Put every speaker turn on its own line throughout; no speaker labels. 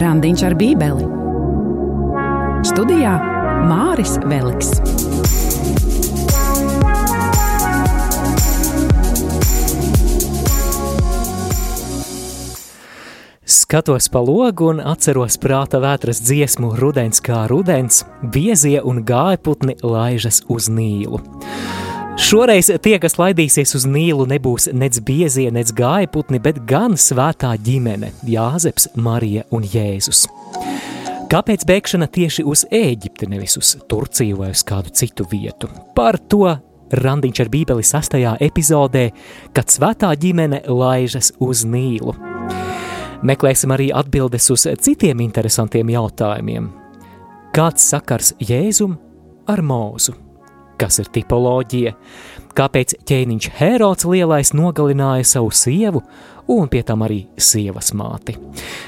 Randiņš ar Bībeli. Studijā Māris Veliks.
Skatos pa logu un atceros prāta vētras dziesmu Rudens kā rudens, biezie un gājputni laižas uz nīlu. Šoreiz tie, kas laidīsies uz Nīlu, nebūs nec biezie, nec gājputni, bet gan svētā ģimene - Jāzeps, Marija un Jēzus. Kāpēc bēgšana tieši uz Ēģipti, nevis uz Turciju vai uz kādu citu vietu? Par to Randiņš ar Bībeli sastajā epizodē, kad svētā ģimene laižas uz Nīlu. Meklēsim arī atbildes uz citiem interesantiem jautājumiem. Kāds sakars Jēzum ar mūzu? Kas ir tipoloģija, kāpēc ķēniņš Herods lielais nogalināja savu sievu un pie tam arī sievas māti.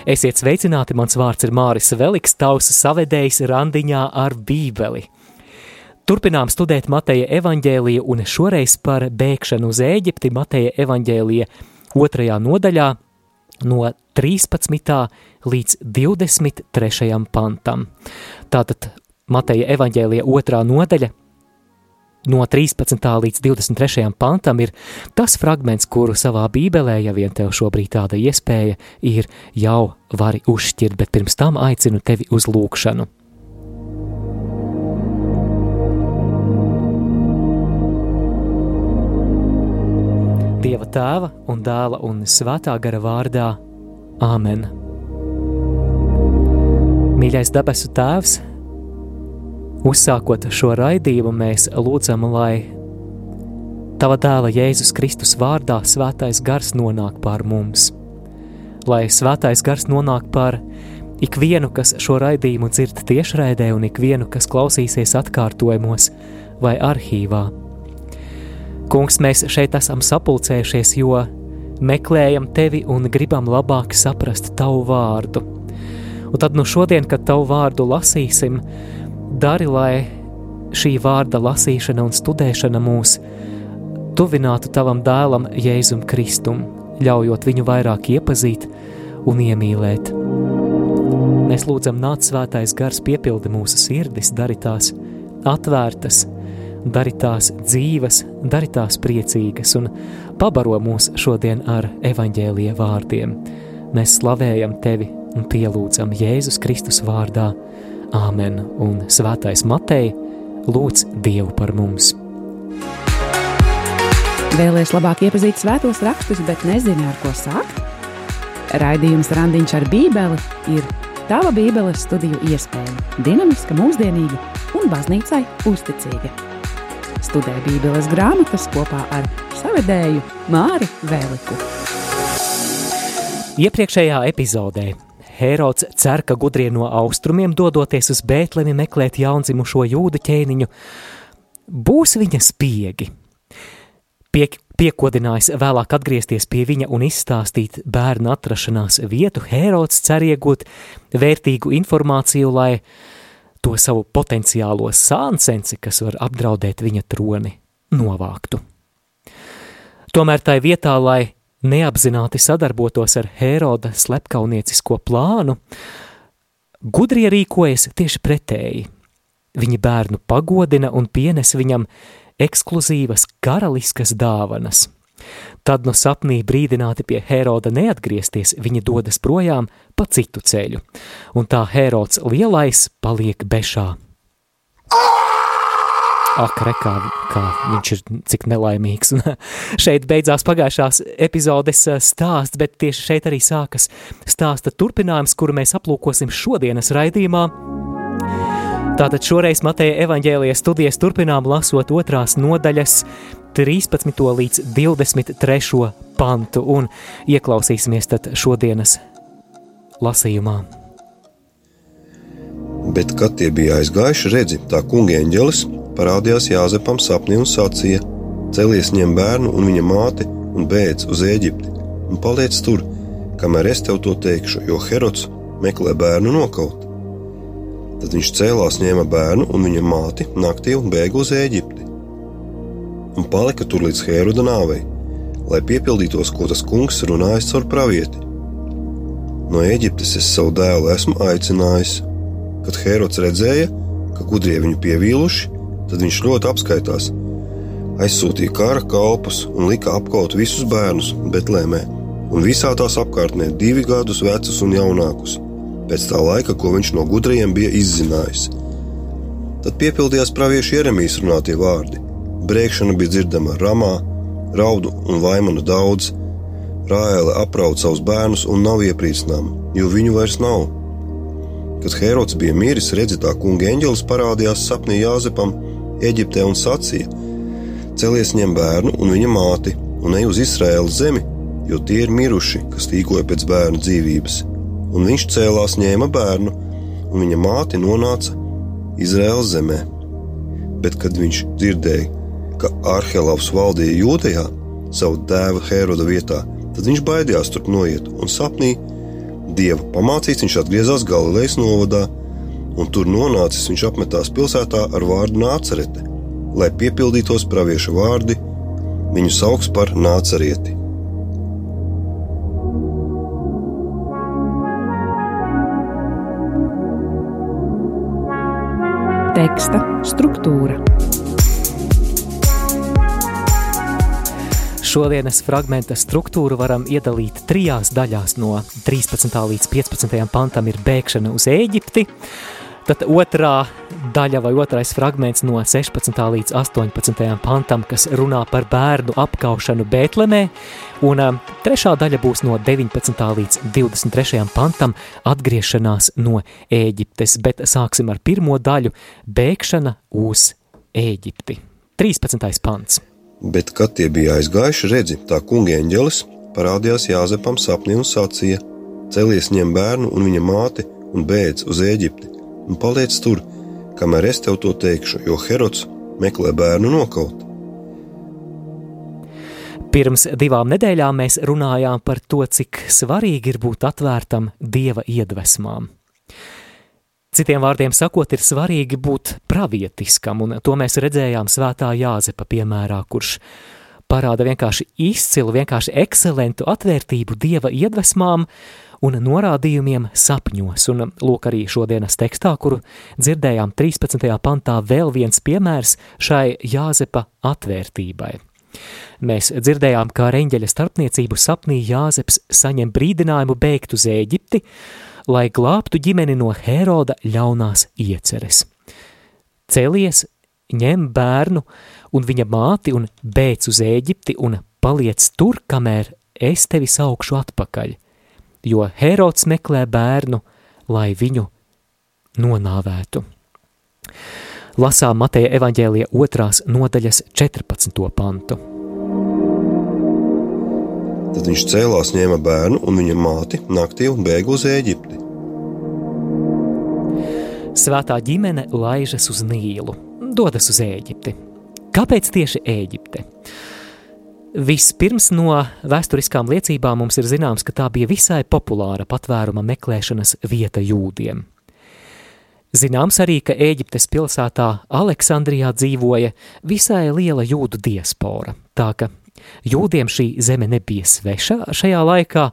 Esiet sveicināti, mans vārds ir Māris Veliks, tausa savedējs randiņā ar bībeli. Turpinām studēt Mateja evaņģēliju un šoreiz par bēgšanu uz Ēģipti Mateja evaņģēlija otrajā nodaļā no 13. līdz 23. pantam. Tātad Mateja evaņģēlija otrā nodaļa no 13. līdz 23. pantam ir tas fragments, kuru savā bībelē, ja vien tev šobrīd tāda iespēja ir, jau vari uzšķirt, bet pirms tam aicinu tevi uz lūkšanu. Dieva tēva un dēla un svētā gara vārdā Āmen. Mīļais debesu Tēvs, Uzsākot šo raidījumu, mēs lūdzam, lai Tava dēla Jēzus Kristus vārdā svētais gars nonāk pār mums, lai svētais gars nonāk pār ikvienu, kas šo raidījumu dzird tiešraidē, un ikvienu, kas klausīsies atkārtojumos vai arhīvā. Kungs, mēs šeit esam sapulcējušies, jo meklējam tevi un gribam labāk saprast tavu vārdu. Un tad nu šodien, kad tavu vārdu lasīsim, dari, lai šī vārda lasīšana un studēšana mūs tuvinātu tavam dēlam Jēzum Kristum, ļaujot viņu vairāk iepazīt un iemīlēt. Mēs lūdzam, nāc svētais gars piepildi mūsu sirdis, dari tās atvērtas, dari tās dzīves, dari tās priecīgas un pabaro mūs šodien ar evaņģēlija vārdiem. Mēs slavējam tevi un pielūdzam Jēzus Kristus vārdā – Āmen un Svētais Matei lūdz Dievu par mums.
Vēlēs labāk iepazīt svētos rakstus, bet nezini, ar ko sākt? Raidījums Randiņš ar Bībeli ir tava Bībeles studiju iespēja, dinamiska, mūsdienīga un baznīcai uzticīga. Studē Bībeles grāmatas kopā ar savedēju Māri Vēliku.
Iepriekšējā epizodē Herods cer, ka gudrie no austrumiem, dodoties uz Bēltlemi meklēt jaundzimušo jūdu ķēniņu, būs viņa spiegi. Pie, piekodinājis vēlāk atgriezties pie viņa un izstāstīt bērnu atrašanās vietu, Herods cer iegūt vērtīgu informāciju, lai to savu potenciālo sāncensi, kas var apdraudēt viņa troni, novāktu. Tomēr tai vietā, lai neapzināti sadarbotos ar Heroda slepkauniecisko plānu, gudrie rīkojas tieši pretēji. Viņi bērnu pagodina un pienes viņam ekskluzīvas karaliskas dāvanas. Tad no sapnī brīdināti pie Heroda neatgriezties, viņi dodas projām pa citu ceļu, un tā Herods lielais paliek bešā. Ak, re, kā, kā viņš ir cik nelaimīgs. Un šeit beidzās pagājušās epizodes eh, stāsts, bet tieši šeit arī sākas stāsta turpinājums, kuru mēs aplūkosim šodienas raidījumā. Tātad šoreiz Mateja evaņģēlijas studijas turpinām lasot otrās nodaļas 13. līdz 23. pantu un ieklausīsimies tad šodienas lasījumā.
Bet, kad tie bija aizgājuši, redzi, tā kunga eņģelis parādījās Jāzepam sapnī un sacīja: Celies ņem bērnu un viņa māti un beidz uz Eģipti un paliec tur, kamēr es tev to teikšu, jo Herods meklē bērnu nokaut. Tad viņš cēlās, ņēma bērnu un viņa māti naktī un bēga uz Eģipti. Un palika tur līdz Heroda nāvei, lai piepildītos, ko tas kungs runājis caur pravieti. No Eģiptes es savu dēlu esmu aicinājis. Kad Herods redzēja, ka gudrie viņu pievīluši, tad viņš ļoti apskaitās. Aizsūtīja kara kalpus un lika apkaut visus bērnus Betlēmē un visā tās apkārtnē divi gadus vecus un jaunākus, pēc tā laika, ko viņš no gudriem bija izzinājis. Tad piepildījās praviešu Jeremijas runātie vārdi. Brēkšana bija dzirdama ramā, raudu un vaimanu daudz. Rāēle apraud savus bērnus un nav iepriecinām, jo viņu vairs nav. Kad Herods bija miris, redzi, tā kunga eņģelis parādījās sapnī Jāzepam, Eģiptē un sacīja: Celies ņem bērnu un viņa māti un ej uz Izraēlas zemi, jo tie ir miruši, kas tīkoja pēc bērna dzīvības. Un viņš cēlās, ņēma bērnu, un viņa māte nonāca Izraēlas zemē. Bet, kad viņš dzirdēja, ka Arhelavs valdīja Jūdejā savu dēva Heroda vietā, tad viņš baidījās tur noiet, un sapnī dieva pamācīts viņš atgriezās Galilejas novadā, un tur nonācis viņš apmetās pilsētā ar vārdu Nācerete, lai piepildītos pravieša vārdi, viņu sauc par Nācerieti.
Teksta struktūra.
Šodienas fragmenta struktūru varam iedalīt trijās daļās. No 13. līdz 15. pantam ir bēgšana uz Eģipti, tad otrā daļa vai otrais fragments no 16. līdz 18. pantam, kas runā par bērnu apkaušanu Bētlemē, un um, trešā daļa būs no 19. līdz 23. pantam atgriešanās no Ēģiptes, bet sāksim ar pirmo daļu – bēgšana uz Ēģipti. 13. pants.
Bet, kad tie bija aizgājuši, redzi, tā kunga eņģelis parādījās Jāzepam sapnī un sacīja: Celies ņem bērnu un viņa māti un beidz uz Eģipti, un paliec tur, kamēr es tev to teikšu, jo Herods meklē bērnu nokaut.
Pirms divām nedēļām mēs runājām par to, cik svarīgi ir būt atvērtam dieva iedvesmām. Citiem vārdiem sakot, ir svarīgi būt pravietiskam, un to mēs redzējām svētā Jāzepa piemērā, kurš parāda vienkārši izcilu, vienkārši ekscelentu atvērtību dieva iedvesmām un norādījumiem sapņos. Un lūk arī šodienas tekstā, kuru dzirdējām 13. pantā, vēl viens piemērs šai Jāzepa atvērtībai. Mēs dzirdējām, kā reņģeļa starpniecību sapnī Jāzeps saņem brīdinājumu bēgt uz Ēģipti, lai glābtu ģimeni no Heroda ļaunās ieceres. Celies, ņem bērnu un viņa māti un bēdz uz Ēģipti un paliec tur, kamēr es tevi saukšu atpakaļ, jo Herods meklē bērnu, lai viņu nonāvētu. Lasām Mateja evaņģēlija otrās nodaļas 14. pantu.
Tad viņš cēlās, ņēma bērnu un viņa māti naktī un bēga uz Eģipti.
Svētā ģimene laižas uz Nīlu, dodas uz Eģipti. Kāpēc tieši Eģipte? Vispirms no vēsturiskām liecībām mums ir zināms, ka tā bija visai populāra patvēruma meklēšanas vieta jūdiem. Zināms arī, ka Ēģiptes pilsētā Aleksandrijā dzīvoja visai liela jūdu diaspora, tā ka Jūdiem šī zeme nebija sveša šajā laikā,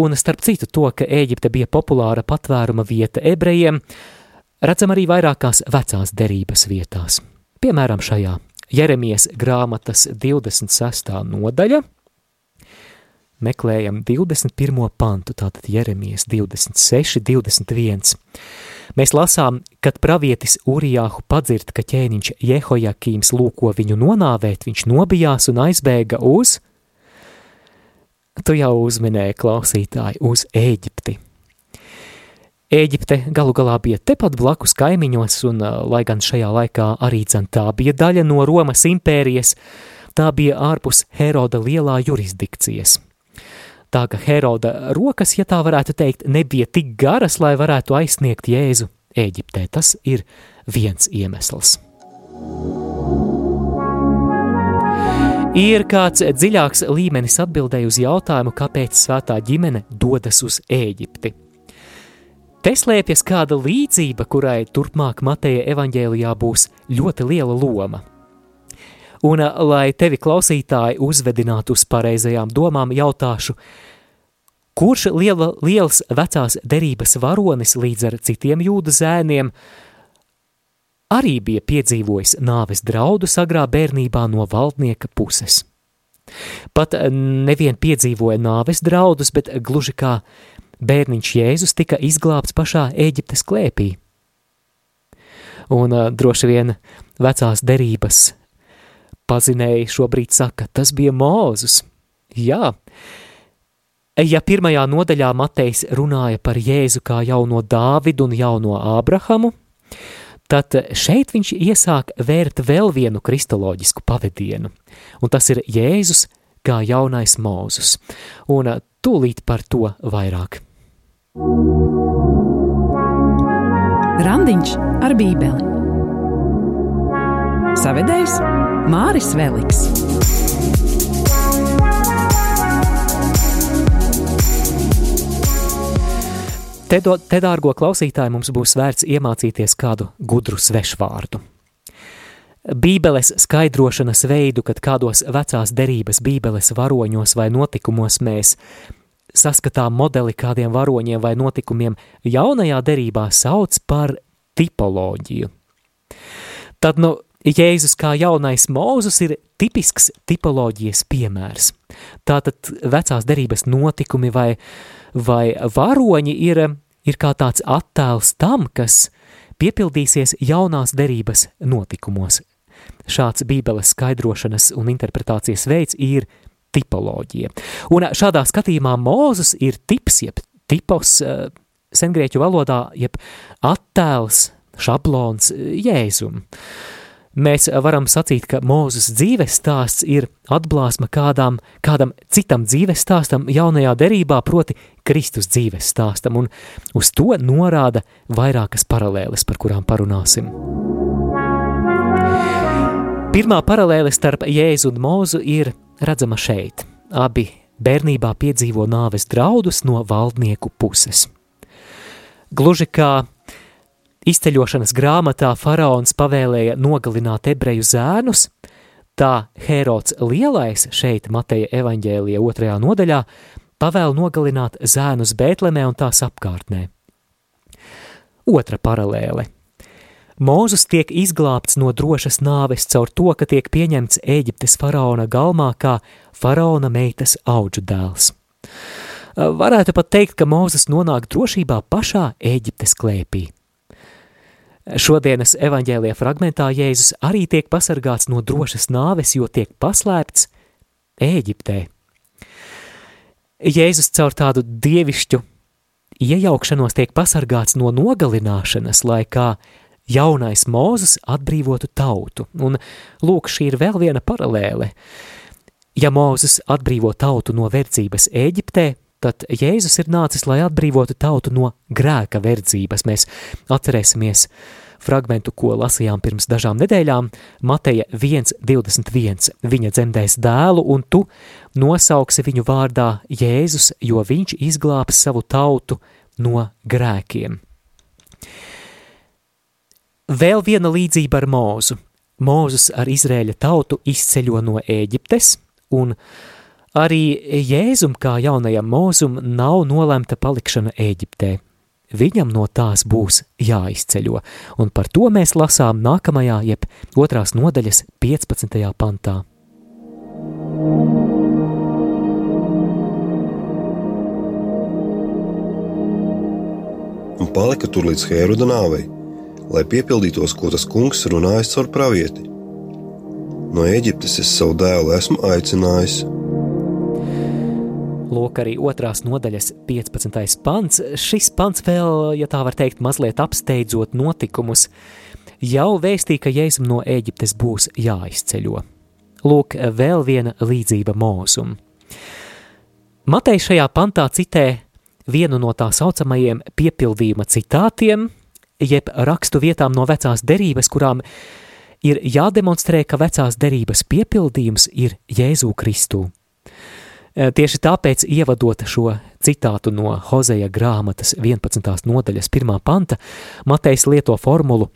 un starp citu to, ka Ēģipte bija populāra patvēruma vieta ebrejiem, redzam arī vairākās vecās derības vietās. Piemēram, šajā Jeremijas grāmatas 26. nodaļa, meklējam 21. pantu, tātad Jeremijas 26, 21. Mēs lasām, kad pravietis Urijāhu padzird, ka ķēniņš Jehojakīms lūko viņu nonāvēt, viņš nobijās un aizbēga uz, tu jau uzminēji klausītāji, uz Ēģipti. Ēģipte galu galā bija tepat blakus kaimiņos, un, lai gan šajā laikā arī dzen tā bija daļa no Romas impērijas, tā bija ārpus Heroda lielā jurisdikcijas – Tā ka Heroda rokas, ja tā varētu teikt, nebija tik garas, lai varētu aizsniegt Jēzu Ēģiptē. Tas ir viens iemesls. Ir kāds dziļāks līmenis atbildēju uz jautājumu, kāpēc svētā ģimene dodas uz Ēģipti. Te slēpjas kāda līdzība, kurai turpmāk Mateja evaņģēlijā būs ļoti liela loma – Un, eh, lai tevi klausītāji uzvedinātu uz pareizajām domām, jautāšu, kurš liela, liels vecās derības varonis līdz ar citiem jūda zēniem arī bija piedzīvojis nāves draudu agrā bērnībā no valdnieka puses. Pat nevien piedzīvoja nāves draudus, bet gluži kā bērniņš Jēzus tika izglābts pašā Ēģiptes klēpī. Un uh, droši vien vecās derības pazinēji šobrīd saka, tas bija Mūzus. Jā, ja pirmajā nodaļā Matejs runāja par Jēzu kā jauno Dāvidu un jauno Ābrahamu, tad šeit viņš iesāk vērt vēl vienu kristoloģisku pavadienu, un tas ir Jēzus kā jaunais Mūzus, un tūlīt par to vairāk.
Randiņš ar bībeli Savedējs Māris Veliks.
Te, do, te, dārgo klausītāji, mums būs vērts iemācīties kādu gudru svešvārdu. Bībeles skaidrošanas veidu, kad kādos vecās derības bībeles varoņos vai notikumos mēs saskatām modeli kādiem varoņiem vai notikumiem, jaunajā derībā sauc par tipoloģiju. Tad, nu, Jēzus kā jaunais mūzus ir tipisks tipoloģijas piemērs. Tātad vecās derības notikumi vai, vai varoņi ir, ir kā tāds attēls tam, kas piepildīsies jaunās derības notikumos. Šāds bībeles skaidrošanas un interpretācijas veids ir tipoloģija. Un šādā skatījumā Mūzus ir tips, jeb tipos eh, sengrieķu valodā, jeb attēls, šablons Jēzum. Mēs varam sacīt, ka Mūzes dzīves stāsts ir atblāsma kādām, kādam citam dzīves stāstam jaunajā derībā, proti Kristus dzīves stāstam, un uz to norāda vairākas paralēles, par kurām parunāsim. Pirmā paralēle starp Jēzu un Mūzu ir redzama šeit. Abi bērnībā piedzīvo nāves draudus no valdnieku puses. Gluži kā Izceļošanas grāmatā faraons pavēlēja nogalināt ebreju zēnus, tā Herods Lielais šeit Mateja evaņģēlija otrajā nodaļā pavēl nogalināt zēnus Bētlemē un tās apkārtnē. Otra paralēle. Mūzus tiek izglābts no drošas nāves caur to, ka tiek pieņemts Eģiptes faraona galmā kā faraona meitas auģu dēls. Varētu pat teikt, ka Mūzes nonāk drošībā pašā Eģiptes klēpī. Šodienas evaņģēlīja fragmentā Jēzus arī tiek pasargāts no drošas nāves, jo tiek paslēpts Ēģiptē. Jēzus caur tādu dievišķu iejaukšanos tiek pasargāts no nogalināšanas, lai kā jaunais Mūzes atbrīvotu tautu. Un lūk, šī ir vēl viena paralēle. Ja Mūzes atbrīvo tautu no verdzības Ēģiptē, tad Jēzus ir nācis, lai atbrīvotu tautu no grēka verdzības. Mēs atcerēsimies fragmentu, ko lasījām pirms dažām nedēļām, Mateja 1.21. Viņa dzemdēs dēlu, un tu nosauksi viņu vārdā Jēzus, jo viņš izglābs savu tautu no grēkiem. Vēl viena līdzība ar mūzu. Mūzus ar Izrēļa tautu izceļo no Ēģiptes, un Arī Jēzum kā jaunajam mūzum nav nolemta palikšana Ēģiptē. Viņam no tās būs jāizceļo, un par to mēs lasām nākamajā, jeb otrās nodaļas 15. pantā.
Un palika tur līdz Hēruda nāvei, lai piepildītos, ko tas kungs runājis caur pravieti. No Eģiptes es savu dēlu esmu aicinājis,
Lūk, arī otrās nodaļas 15. pants. Šis pants vēl, ja tā var teikt, mazliet apsteidzot notikumus, jau vēstīja, ka Jēzum no Ēģiptes būs jāizceļo. Lūk, vēl viena līdzība mūzum. Matei šajā pantā citē vienu no tā saucamajiem piepildījuma citātiem, jeb rakstu vietām no vecās derības, kurām ir jādemonstrē, ka vecās derības piepildījums ir Jēzu Kristu. Eh, tieši tāpēc, ievadot šo citātu no Hozeja grāmatas 11. nodaļas 1. panta, Matejs lieto formulu,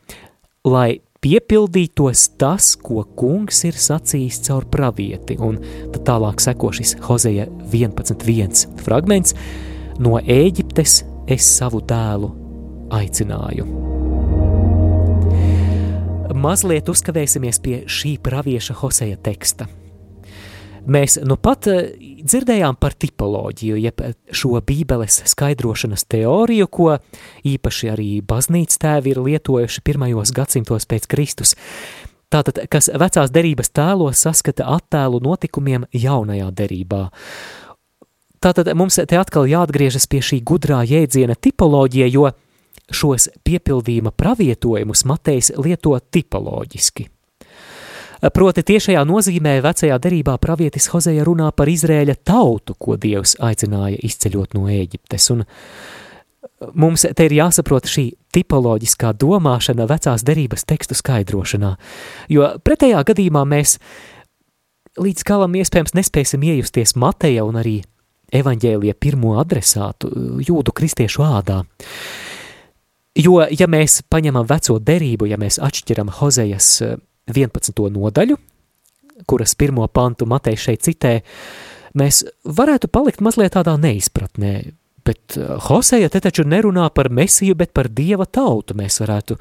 lai piepildītos tas, ko kungs ir sacījis caur pravieti. Un tad tālāk seko šis Hozeja 11.1 fragments no Ēģiptes es savu dēlu aicināju. Mazliet uzkavēsimies pie šī pravieša Hoseja teksta. Mēs nu pat eh, dzirdējām par tipoloģiju, jeb šo bībeles skaidrošanas teoriju, ko īpaši arī baznīcas tēvi ir lietojuši pirmajos gadsimtos pēc Kristus. Tātad, kas vecās derības tēlos saskata attēlu notikumiem jaunajā derībā. Tātad mums te atkal jāatgriežas pie šī gudrā jēdziena tipoloģija, jo šos piepildījuma pravietojumus Matejs lieto tipoloģiski. Proti tiešajā nozīmē vecajā derībā pravietis Hozeja runā par Izrēļa tautu, ko Dievs aicināja izceļot no Ēģiptes, un mums te ir jāsaprot šī tipoloģiskā domāšana vecās derības tekstu skaidrošanā, jo pretējā gadījumā mēs līdz galam iespējams nespēsim iejusties Mateja un arī evaņģēlija pirmo adresātu jūdu kristiešu ādā. Jo, ja mēs paņemam veco derību, ja mēs atšķiram Hozejas 11. nodaļu, kuras pirmo pantu Matei šeit citē, mēs varētu palikt mazliet tādā neizpratnē, bet uh, Hoseja te taču nerunā par mesiju, bet par dieva tautu mēs varētu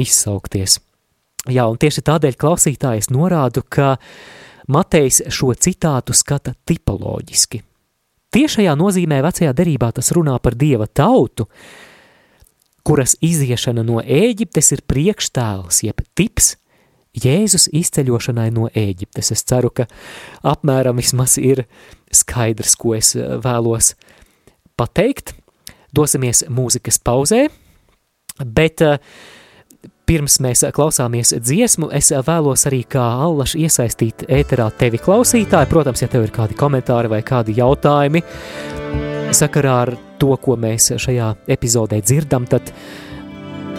izsaukties. Jā, un tieši tādēļ klausītājs norādu, ka Matejs šo citātu skata tipoloģiski. Tiešajā nozīmē vecajā derībā tas runā par dieva tautu, kuras iziešana no Ēģiptes ir priekštēls, jeb tips Jēzus izceļošanai no Ēģiptes. Es ceru, ka apmēram vismaz ir skaidrs, ko es eh, vēlos pateikt. Dosimies mūzikas pauzē, bet uh, pirms mēs klausāmies dziesmu, es vēlos arī kā allaši iesaistīt ēterā tevi klausītāji. Protams, ja tev ir kādi komentāri vai kādi jautājumi sakarā ar to, ko mēs šajā epizodē dzirdam, tad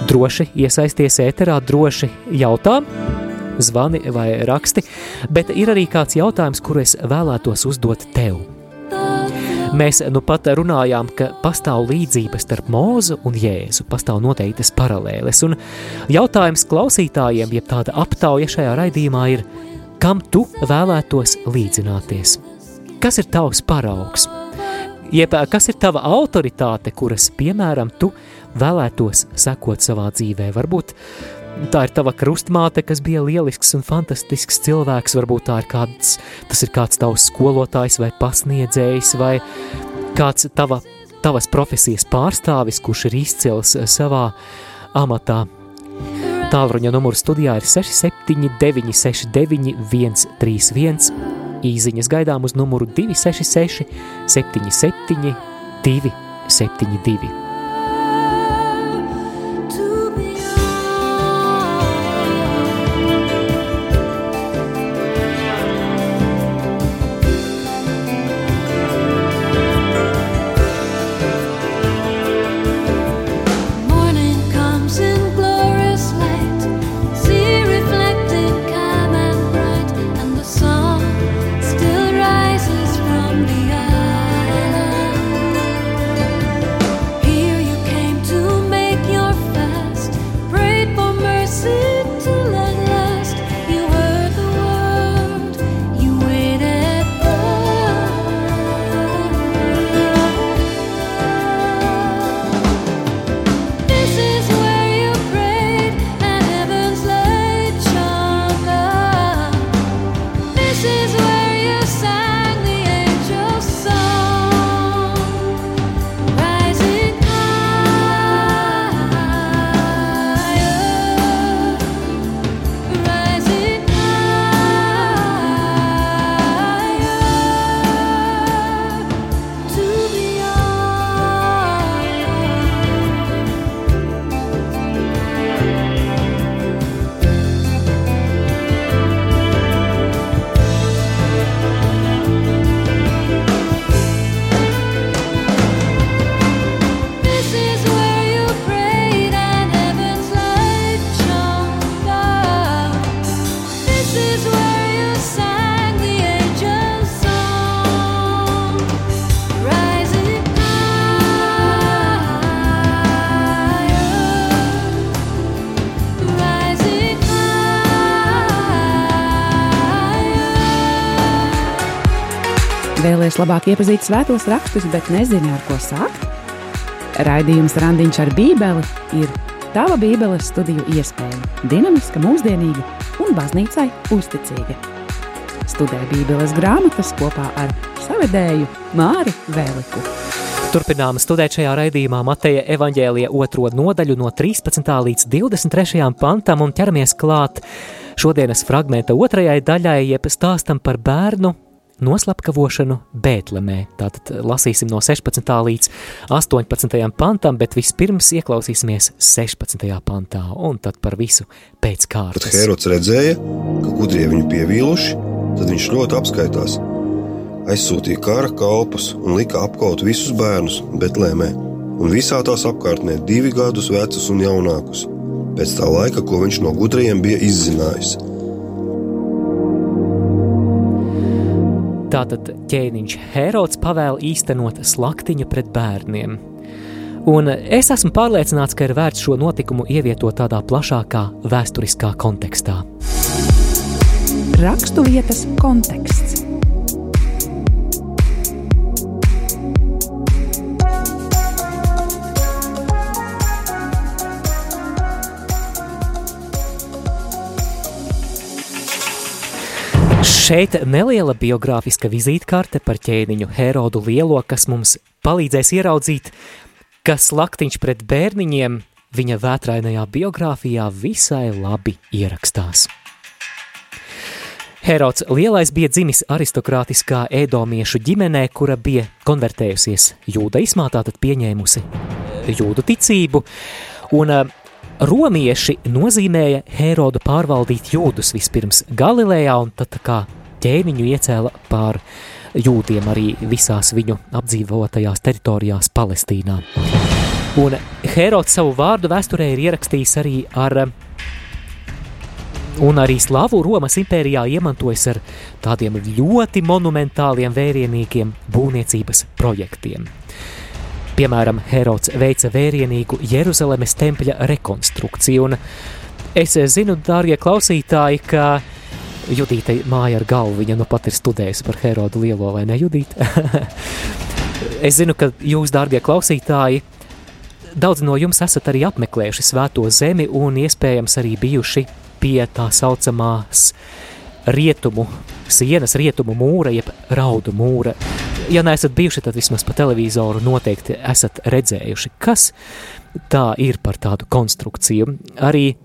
droši iesaisties ēterā, droši jautā, zvani vai raksti, bet ir arī kāds jautājums, kuru es vēlētos uzdot tev. Mēs nu pat runājām, ka pastāv līdzība starp mūzu un jēzu, pastāv noteiktas paralēles, un jautājums klausītājiem, jeb tāda aptauja šajā raidījumā ir, kam tu vēlētos līdzināties? Kas ir tavs paraugs? Jeb kas ir tava autoritāte, kuras, piemēram, tu vēlētos sekot savā dzīvē? Varbūt tā ir tava krustmāte, kas bija lielisks un fantastisks cilvēks, varbūt tā ir kāds, tas ir kāds tavs skolotājs vai pasniedzējs vai kāds tava, tavas profesijas pārstāvis, kurš ir izcils savā amatā. Tālruņa numurs studijā ir 679 691 131, īziņas gaidām uz numuru 266 77 272.
Vēlēs labāk iepazīt svētos rakstus, bet nezini, ar ko sākt? Raidījums Randiņš ar Bībeli ir tava Bībeles studiju iespēja, dinamiska, mūsdienīga un baznīcai uzticīga. Studē Bībeles grāmatas kopā ar savedēju Māri Vēliku.
Turpinām studēt šajā raidījumā Mateja evaņģēlija otro nodaļu no 13. līdz 23. pantam un ķeramies klāt šodienas fragmenta otrajai daļai, jeb stāstam par bērnu, noslapkavošanu Bētlemē. Tātad lasīsim no 16. līdz 18. pantam, bet vispirms ieklausīsimies 16. pantā un tad par visu pēc kārtas.
Kad Herods redzēja, ka gudrie viņu pievīluši, tad viņš ļoti apskaitās. Aizsūtīja kara kalpus un lika apkaut visus bērnus Betlēmē un visā tās apkārtnē divi gadus vecus un jaunākus, pēc tā laika, ko viņš no gudriem bija izzinājis –
Tātad ķēniņš Herods pavēla īstenot slaktiņu pret bērniem. Un es esmu pārliecināts, ka ir vērts šo notikumu ievietot tādā plašākā vēsturiskā kontekstā.
Raksturvietas konteksts.
Šeit neliela biogrāfiska vizītkarte par ķēniņu Herodu Lielo, kas mums palīdzēs ieraudzīt, ka slaktiņš pret bērniņiem viņa vētrainajā biogrāfijā visai labi ierakstās. Herods Lielais bija dzimis aristokrātiskā ēdomiešu ģimenē, kura bija konvertējusies jūdaismā, tātad pieņēmusi jūdu ticību, un romieši nozīmēja Herodu pārvaldīt jūdus vispirms Galilejā un tad kā ķēniņu iecēla pār jūdiem arī visās viņu apdzīvotajās teritorijās Palestīnā. Un Herods savu vārdu vēsturē ir ierakstījis arī ar un arī slavu Romas impērijā iemantojas ar tādiem ļoti monumentāliem vērienīgiem būvniecības projektiem. Piemēram, Herods veica vērienīgu Jeruzalemes tempļa rekonstrukciju, un es zinu, dārgie klausītāji, ka Judīte māja ar galvu, viņa nu pat ir studējusi par Herodu Lielo, vai ne, Judīte? es zinu, ka jūs, dārgie klausītāji, daudz no jums esat arī apmeklējuši svēto zemi un iespējams arī bijuši pie tā saucamās rietumu, sienas rietumu mūra, jeb raudu mūra. Ja neesat bijuši, tad vismaz pa televizoru noteikti esat redzējuši, kas tā ir par tādu konstrukciju. Arī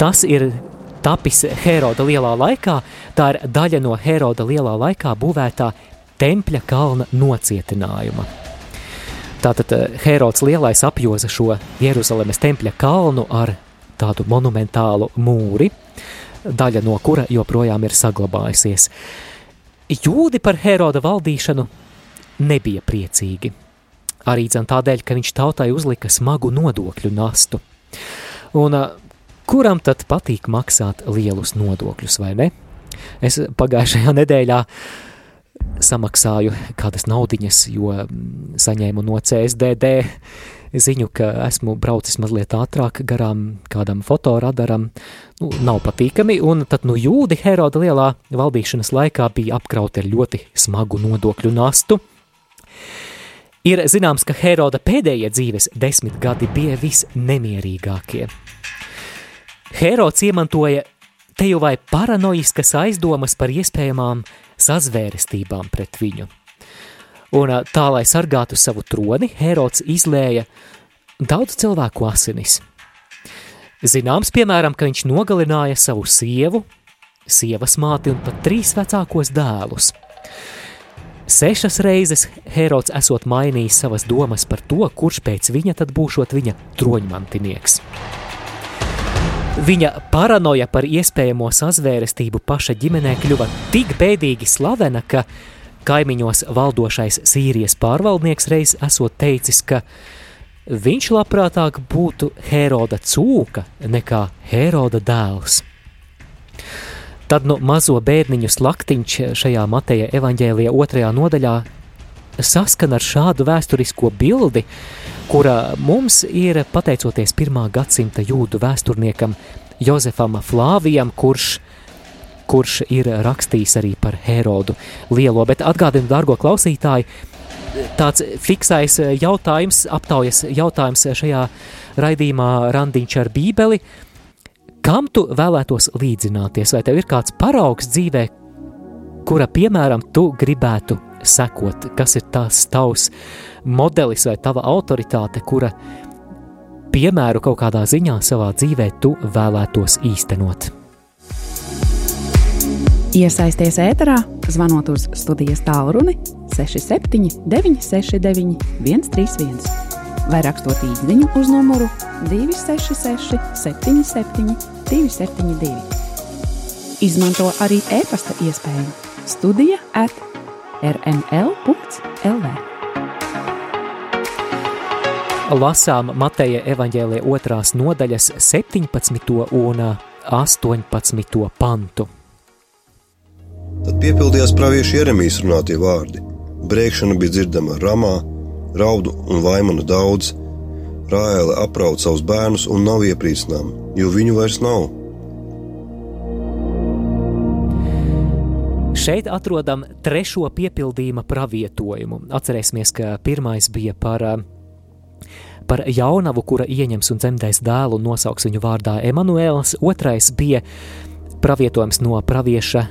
tas ir tapis Heroda lielā laikā, tā ir daļa no Heroda lielā laikā būvētā tempļa kalna nocietinājuma. Tātad eh, Herods lielais apjoza šo Jeruzalemes tempļa kalnu ar tādu monumentālu mūri, daļa no kura joprojām ir saglabājusies. Jūdi par Heroda valdīšanu nebija priecīgi. Arī tādēļ, ka viņš tautai uzlika smagu nodokļu nastu. Un eh, kuram tad patīk maksāt lielus nodokļus, vai ne? Es pagājušajā nedēļā samaksāju kādas naudiņas, jo mm, saņēmu no CSDD ziņu, ka esmu braucis mazliet ātrāk garām kādam fotoradaram. Nu, nav patīkami, un tad nu jūdi Heroda lielā valdīšanas laikā bija apkrauti ar ļoti smagu nodokļu nastu. Ir zināms, ka Heroda pēdējie dzīves desmit gadi bija visnemierīgākie. Herods iemantoja teju vai paranoiskas aizdomas par iespējamām sazvērestībām pret viņu. Un tā, lai sargātu savu troni, Herods izlēja daudz cilvēku asinis. Zināms, piemēram, ka viņš nogalināja savu sievu, sievas māti un pat trīs vecākos dēlus. Sešas reizes Herods esot mainījis savas domas par to, kurš pēc viņa tad būšot viņa troņmantinieks. Viņa paranoja par iespējamo sazvērestību paša ģimenē kļuva tik bēdīgi slavena, ka kaimiņos valdošais Sīrijas pārvaldnieks reiz esot teicis, ka viņš labprātāk būtu Heroda cūka nekā Heroda dēls. Tad no mazo bērniņu slaktiņš šajā Mateja evaņģēlija otrajā nodaļā saskan ar šādu vēsturisko bildi, kura mums ir pateicoties pirmā gadsimta jūdu vēsturniekam Jozefam Flāvijam, kurš kurš ir rakstījis arī par Herodu lielo. Bet atgādinu, dārgo klausītāji, tāds fiksais jautājums, aptaujas jautājums šajā raidījumā Randiņš ar Bībeli. Kam tu vēlētos līdzināties? Vai tev ir kāds paraugs dzīvē, kura, piemēram, tu gribētu sekot? Kas ir tās tavs modelis vai tava autoritāte, kura piemēru kaut kādā ziņā savā dzīvē tu vēlētos īstenot?
Iesaisties ēterā, zvanot uz studijas tālruni 67 969 131 vai rakstot īsiņu uz numuru 266 77 272. Izmanto arī e-pasta iespēju Studija at rml.lv.
Lasām Mateja evaņģēlīja otrās nodaļas 17. un 18. pantu.
Tad piepildījās praviešu Jeremijas runātie vārdi. Brēkšana bija dzirdama ramā, raudu un vaimanu daudz. Rāēle apraud savus bērnus un nav iepriecinām, jo viņu vairs nav.
Šeit atrodam trešo piepildījuma pravietojumu. Atcerēsimies, ka pirmais bija par, par jaunavu, kura ieņems un dzemdēs dēlu un nosauks viņu vārdā Emanuēls. Otrais bija pravietojums no pravieša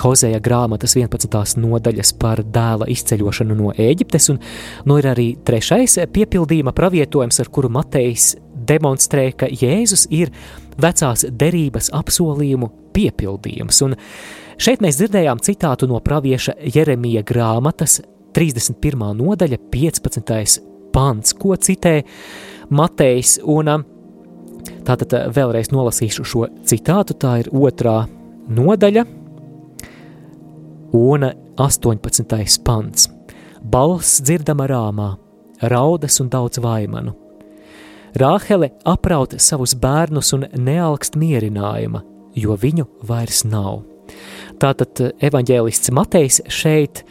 Hozeja grāmatas 11. nodaļas par dēla izceļošanu no Ēģiptes, un nu ir arī trešais piepildījuma pravietojums, ar kuru Matejs demonstrē, ka Jēzus ir vecās derības apsolījumu piepildījums. Un šeit mēs dzirdējām citātu no pravieša Jeremija grāmatas 31. nodaļa 15. pants, ko citē Matejs, un tātad vēlreiz nolasīšu šo citātu, tā ir otrā nodaļa, un 18. pants. Balss dzirdama rāmā, raudas un daudz vaimanu. Rāhele apraut savus bērnus un nealkst mierinājuma, jo viņu vairs nav. Tātad evaņģēlists Matejs šeit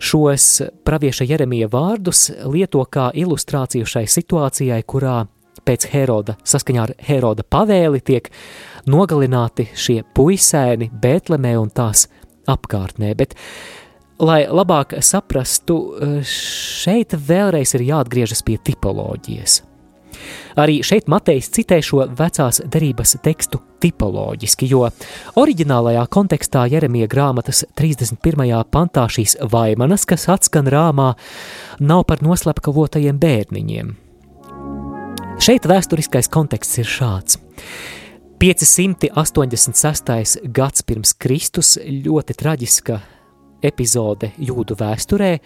šos pravieša Jeremija vārdus lieto kā ilustrāciju šai situācijai, kurā pēc Heroda, saskaņā ar Heroda pavēli tiek nogalināti šie puisēni Bētlemē un tās apkārtnē. Bet, lai labāk saprastu, šeit vēlreiz ir jāatgriežas pie tipoloģijas. Arī šeit Matejs citē šo vecās derības tekstu tipoloģiski, jo oriģinālajā kontekstā Jeremija grāmatas 31. pantā šīs vaimanas, kas atskan rāmā, nav par noslepkavotajiem bērniņiem. Šeit vēsturiskais konteksts ir šāds. 586. gads pirms Kristus ļoti traģiska epizode jūdu vēsturē.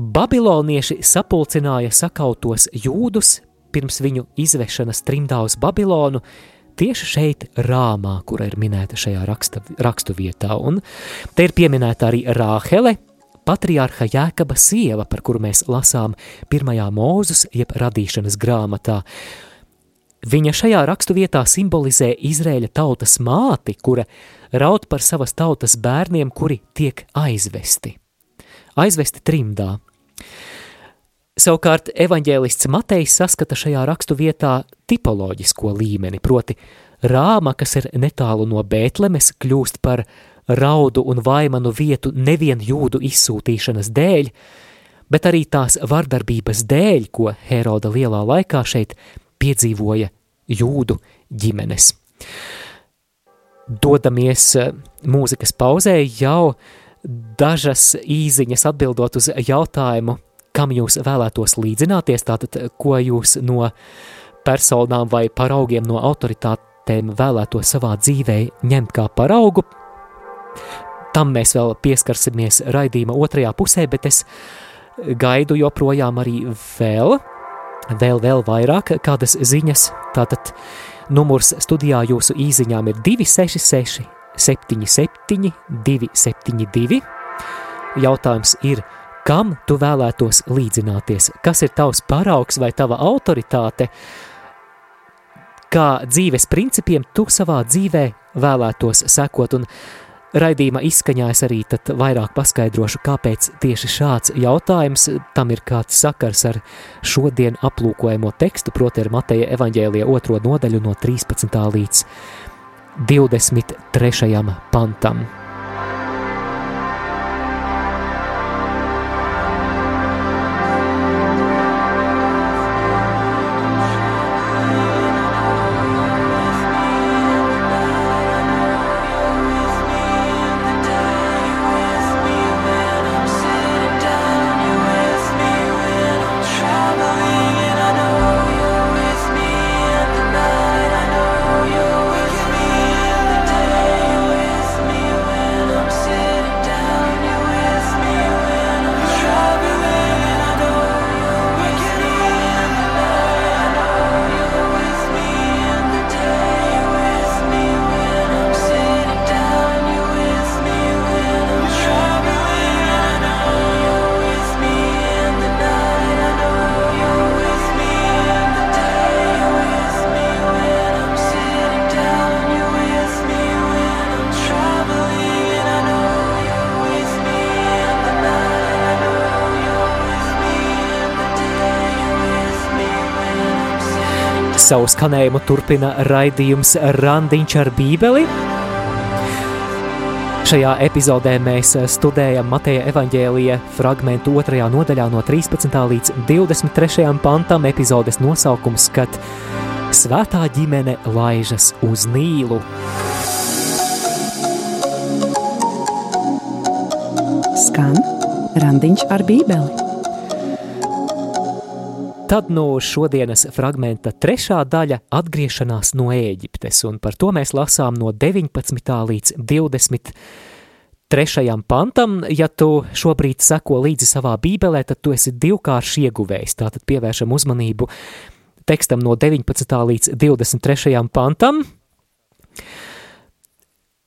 Babilonieši sapulcināja sakautos jūdus pirms viņu izvešanas trimdā uz Babilonu, tieši šeit, Rāmā, kura ir minēta šajā raksta, rakstu vietā. Un te ir pieminēta arī Rāhele, patriārha Jēkaba sieva, par kuru mēs lasām pirmajā mūzus, jeb radīšanas grāmatā. Viņa šajā raksturvietā simbolizē Izraēļa tautas māti, kura raud par savas tautas bērniem, kuri tiek aizvesti. Aizvesti trimdā. Savukārt evaņģēlists Matejs saskata šajā raksturvietā tipoloģisko līmeni, proti rāma, kas ir netālu no Bētlemes, kļūst par raudu un vaimanu vietu nevien jūdu izsūtīšanas dēļ, bet arī tās vardarbības dēļ, ko Heroda lielā laikā šeit piedzīvoja jūdu ģimenes. Dodamies eh, mūzikas pauzē jau dažas īziņas atbildot uz jautājumu, kam jūs vēlētos līdzināties, tātad ko jūs no personām vai paraugiem no autoritātēm vēlētos savā dzīvē ņemt kā paraugu. Tam mēs vēl pieskarsimies raidījuma otrajā pusē, bet es gaidu joprojām arī vēl vēl, vēl vairāk kādas ziņas. Tātad numurs studijā jūsu īsiņām ir 266, 77, 272. Jautājums ir, kam tu vēlētos līdzināties? Kas ir tavs paraugs vai tava autoritāte? Kā dzīves principiem tu savā dzīvē vēlētos sekot? Un Raidījuma izskaņā es arī vairāk paskaidrošu, kāpēc tieši šāds jautājums tam ir kāds sakars ar šodien aplūkojamo tekstu, proti ar Mateja evaņģēlija otro nodaļu no 13. līdz 23. pantam. Savu skanējumu turpina raidījums Randiņš ar Bībeli. Šajā epizodē mēs studējam Mateja evaņģēlija fragmentu otrajā nodaļā no 13. līdz 23. pantam epizodes nosaukums, kad svētā ģimene laižas uz Nīlu.
Skan Randiņš ar Bībeli.
Tad no šodienas fragmenta trešā daļa - atgriešanās no Ēģiptes, un par to mēs lasām no 19. līdz 23. pantam. Ja tu šobrīd seko līdzi savā bībelē, tad tu esi divkārši ieguvējis. Tātad pievēršam uzmanību tekstam no 19. līdz 23. pantam.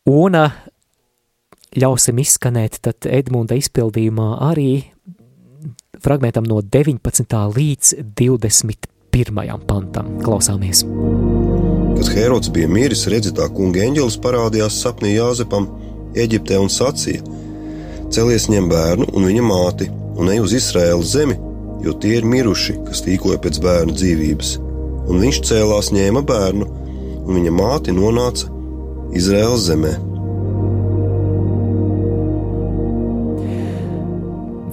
Un ļausim izskanēt Edmunda izpildījumā arī fragmentam no 19. līdz 21. pantam. Klausāmies!
Kad Herods bija miris, redzi tā kunga eņģelis parādījās sapnī Jāzepam Eģiptē un sacīja: Celies ņem bērnu un viņa māti un ej uz Izraēlas zemi, jo tie ir miruši, kas tīkoja pēc bērna dzīvības. Un viņš cēlās, ņēma bērnu, un viņa māte nonāca Izraēlas zemē.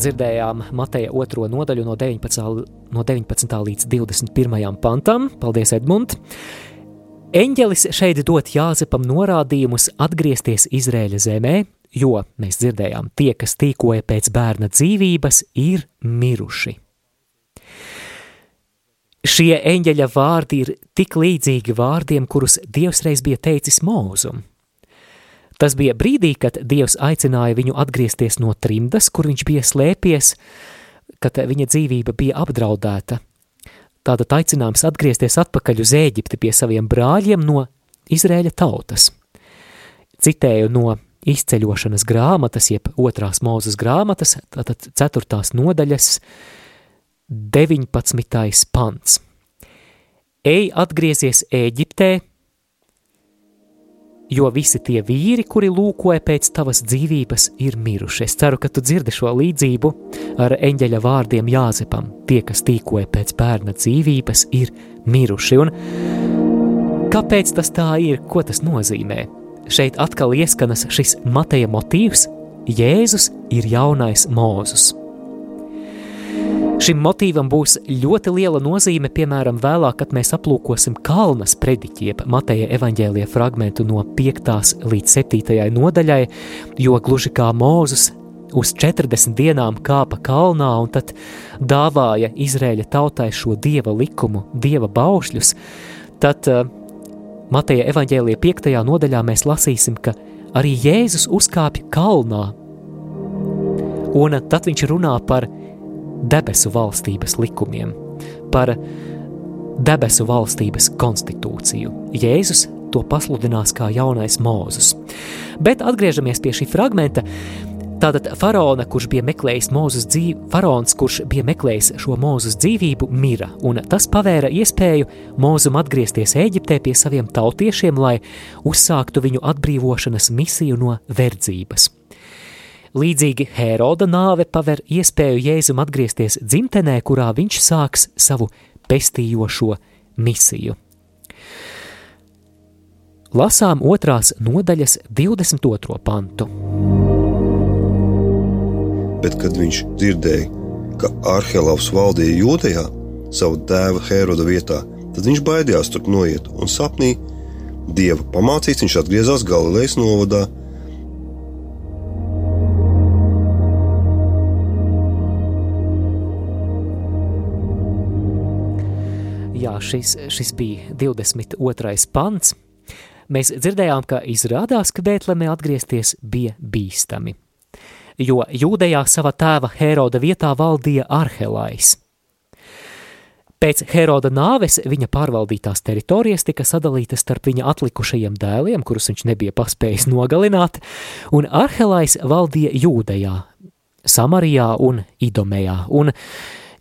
Dzirdējām Mateja otro nodaļu no 19, no 19. līdz 21. pantam. Paldies, Edmund! Eņģelis šeit dot Jāzepam norādījumus atgriezties Izrēļa zemē, jo mēs dzirdējām, tie, kas tīkoja pēc bērna dzīvības, ir miruši. Šie eņģeļa vārdi ir tik līdzīgi vārdiem, kurus Dievs reiz bija teicis Mūzum. Tas bija brīdī, kad Dievs aicināja viņu atgriezties no trimdas, kur viņš bija slēpies, kad viņa dzīvība bija apdraudēta. Tātad aicinājums atgriezties atpakaļ uz Ēģipti pie saviem brāļiem no Izrēļa tautas. Citēju no izceļošanas grāmatas, jeb otrās mūzes grāmatas, tātad ceturtās nodaļas, 19. pants. Ej atgriezies Ēģiptē, jo visi tie vīri, kuri lūkoja pēc tavas dzīvības, ir miruši. Es ceru, ka tu dzirdi šo līdzību ar eņģeļa vārdiem Jāzepam. Tie, kas tīkoja pēc bērna dzīvības, ir miruši. Un kāpēc tas tā ir? Ko tas nozīmē? Šeit atkal ieskanas šis Mateja motīvs – Jēzus ir jaunais Mūzus. Šim motīvam būs ļoti liela nozīme, piemēram, vēlāk, kad mēs aplūkosim Kalnas prediķi, jeb Mateja evaņģēlie fragmentu no 5. līdz 7. nodaļai, jo gluži kā Mūzus uz 40 dienām kāpa kalnā un tad dāvāja Izrēļa tautai šo dieva likumu, dieva baušļus, tad uh, Mateja evaņģēlie 5. nodaļā mēs lasīsim, ka arī Jēzus uzkāpja kalnā, un tad viņš runā par debesu valstības likumiem, par debesu valstības konstitūciju. Jēzus to pasludinās kā jaunais mūzus. Bet atgriežamies pie šī fragmenta. Tātad faraona, kurš bija meklējis mūzus dzīvi, faraons, kurš bija meklējis šo mūzus dzīvību, mira, un tas pavēra iespēju mūzum atgriezties Eģiptē pie saviem tautiešiem, lai uzsāktu viņu atbrīvošanas misiju no verdzības. Līdzīgi Heroda nāve paver iespēju Jēzum atgriezties dzimtenē, kurā viņš sāks savu pestījošo misiju. lasām otrās nodaļas 22. pantu.
Bet, kad viņš dzirdēja, ka Arhelovs valdīja Jūdejā, savu tēva Heroda vietā, tad viņš baidījās tur noiet un sapnī dieva pamācīts, viņš atgriezās Galilejas novadā.
Šis, šis bija 22. pants. Mēs dzirdējām, ka izrādās, ka Bēltlemē atgriezties bija bīstami, jo Jūdejā sava tēva Heroda vietā valdīja Arhelais. Pēc Heroda nāves viņa pārvaldītās teritorijas tika sadalītas starp viņa atlikušajiem dēliem, kurus viņš nebija paspējis nogalināt, un Arhelais valdīja Jūdejā, Samarijā un Idomejā, un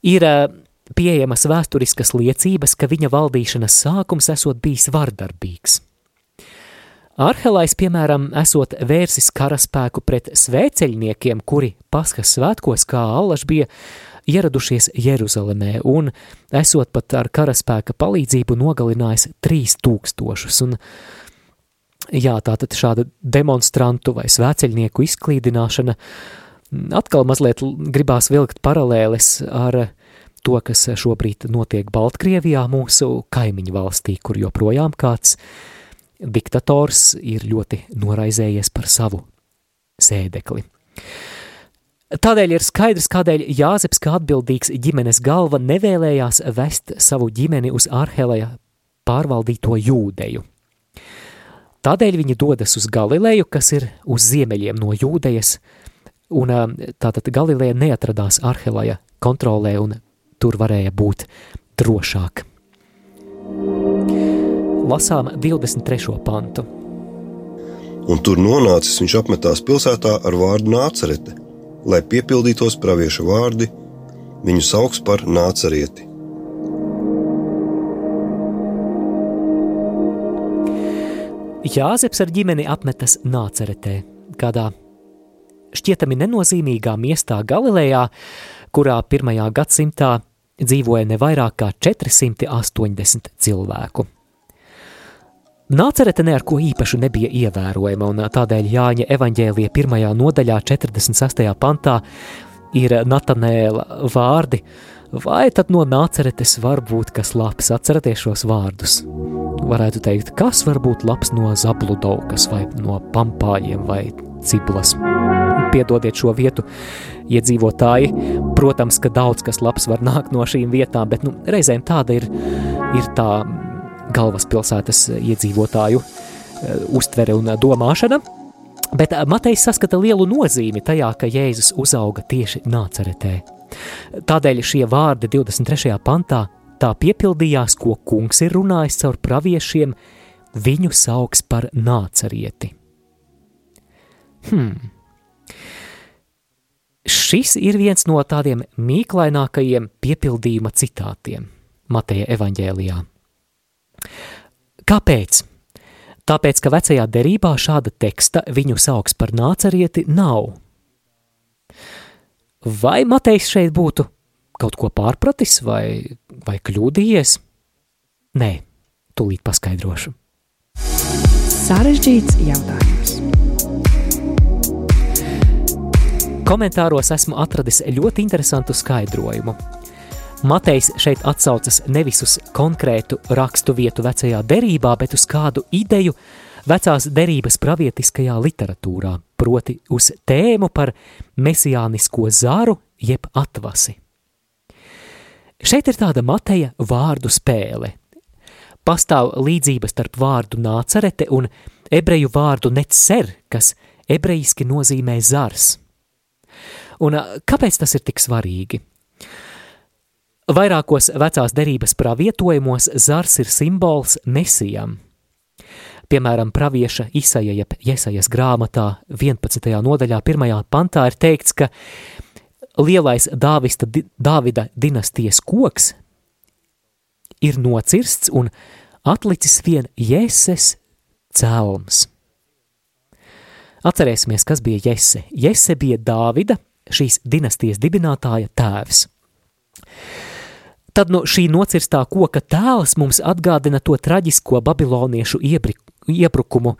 ir eh, pieejamas vēsturiskas liecības, ka viņa valdīšanas sākums esot bijis vardarbīgs. Arhelais, piemēram, esot vērsis karaspēku pret svēceļniekiem, kuri Paskas svētkos kā allaž bija ieradušies Jeruzalemē un esot pat ar karaspēka palīdzību nogalinājis 3000. Un, jā, tātad šāda demonstrantu vai svēceļnieku izklīdināšana atkal mazliet gribās vilkt paralēles ar to, kas šobrīd notiek Baltkrievijā, mūsu kaimiņu valstī, kur joprojām kāds diktators ir ļoti noraizējies par savu sēdekli. Tādēļ ir skaidrs, kādēļ Jāzeps kā atbildīgs ģimenes galva nevēlējās vest savu ģimeni uz Arheleja pārvaldīto jūdeju. Tādēļ viņi dodas uz Galileju, kas ir uz ziemeļiem no jūdejas, un tātad Galileja neatradās Arheleja kontrolē, un tur varēja būt drošāk. Lasām 23. pantu.
Un tur nonācis viņš apmetās pilsētā ar vārdu nācerete – lai piepildītos pravieša vārdi, viņu sauc par nācerieti.
Jāzeps ar ģimeni apmetas nāceretē, kādā šķietami nenozīmīgā miestā Galilejā, kurā pirmajā gadsimtā dzīvoja ne vairāk kā 480 cilvēku. Nācerete ne ar ko īpašu nebija ievērojama, un tādēļ Jāņa evaņģēlija pirmajā nodaļā, 46. pantā, ir Natanēla vārdi, vai tad no nāceretes var būt kas labs? Atcerieties šos vārdus. Varētu teikt, kas var būt labs no zabludaukas vai no pampāļiem vai ciblas. Piedodiet šo vietu, iedzīvotāji. Protams, ka daudz kas labs var nākt no šīm vietām, bet nu, reizēm tāda ir, ir tā galvaspilsētas iedzīvotāju eh, uztvere un domāšana. Bet eh, Matejs saskata lielu nozīmi tajā, ka Jēzus uzauga tieši nāceretē. Tādēļ šie vārdi 23. pantā tā piepildījās, ko kungs ir runājis caur praviešiem, viņu sauks par nācerieti. Hmm. Šis ir viens no tādiem mīklainākajiem piepildījuma citātiem Mateja evaņģēlijā. Kāpēc? Tāpēc, ka vecajā derībā šāda teksta viņu sauks par nācerieti nav. Vai Matejs šeit būtu kaut ko pārpratis vai, vai kļūdījies? Nē, tūlīt paskaidrošu.
Sarežģīts jautājums.
Komentāros esmu atradis ļoti interesantu skaidrojumu. Matejs šeit atsaucas nevis uz konkrētu rakstu vietu vecajā derībā, bet uz kādu ideju vecās derības pravietiskajā literatūrā, proti uz tēmu par mesijānisko zaru jeb atvasi. Šeit ir tāda Mateja vārdu spēle. Pastāv līdzība starp vārdu nācerete un ebreju vārdu netser, kas ebrejiski nozīmē zars. Un kāpēc tas ir tik svarīgi? Vairākos vecās derības pravietojumos zars ir simbols mesijam. Piemēram, pravieša Isaija jeb Jesajas grāmatā 11. nodaļā 1. pantā ir teikts, ka lielais Dāvista, Dāvida dinastijas koks ir nocirsts un atlicis vien Jēses cēlums. Atcerēsimies, kas bija Jese. Jese bija Dāvida, šīs dinastijas dibinātāja tēvs. Tad no šī nocirstā koka tēls mums atgādina to traģisko babiloniešu iebrukumu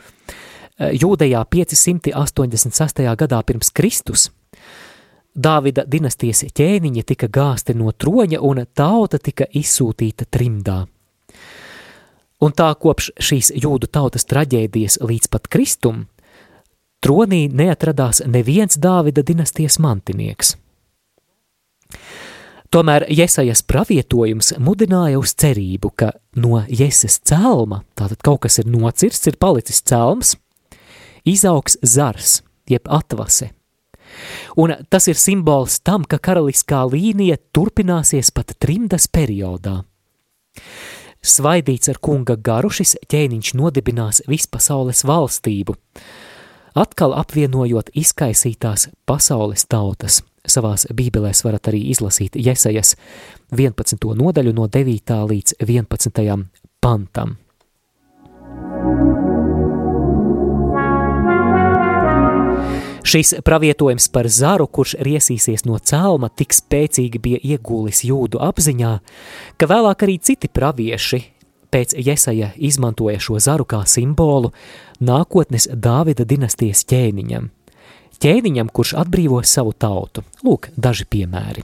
Jūdejā 586. gadā pirms Kristus. Dāvida dinastijas ķēniņi tika gāsti no troņa un tauta tika izsūtīta trimdā. Un tā kopš šīs jūdu tautas traģēdijas līdz pat Kristum, tronī neatradās neviens Dāvida dinastijas mantinieks. Tomēr Jesajas pravietojums mudināja uz cerību, ka no Jēzus celma, tātad kaut kas ir nocirsts, ir palicis celms, izaugs zars, jeb atvase. Un tas ir simbols tam, ka karaliskā līnija turpināsies pat trimdas periodā. Svaidīts ar kunga garu šis ķēniņš nodibinās vispasaules valstību, atkal apvienojot izkaisītās pasaules tautas – Savās bībelēs varat arī izlasīt Jesajas 11. nodaļu no 9. līdz 11. pantam. Šis pravietojums par zaru, kurš riesīsies no cēlma, tik spēcīgi bija iegūlis jūdu apziņā, ka vēlāk arī citi pravieši pēc Jesaja izmantoja šo zaru kā simbolu nākotnes Dāvida dinastijas ķēniņam – ķēniņam, kurš atbrīvos savu tautu. Lūk, daži piemēri.